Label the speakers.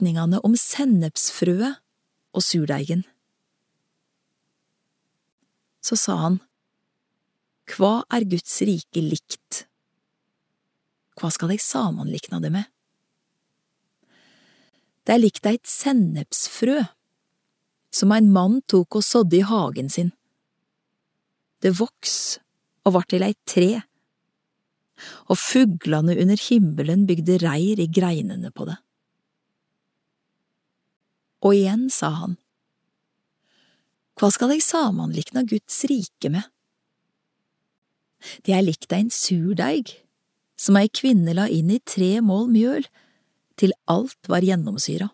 Speaker 1: likningene om sennepsfrøet og surdeigen. Så sa han, Hva er Guds rike likt? Hva skal eg samanlikna det med? Det er likt eit sennepsfrø, som ein mann tok og sådde i hagen sin. Det voks og vart til eit tre, og fuglane under himmelen bygde reir i greinene på det. Og igjen sa han, Hva skal eg samanlikna Guds rike med? Det er likt ein surdeig som ei kvinne la inn i tre mål mjøl til alt var gjennomsyra.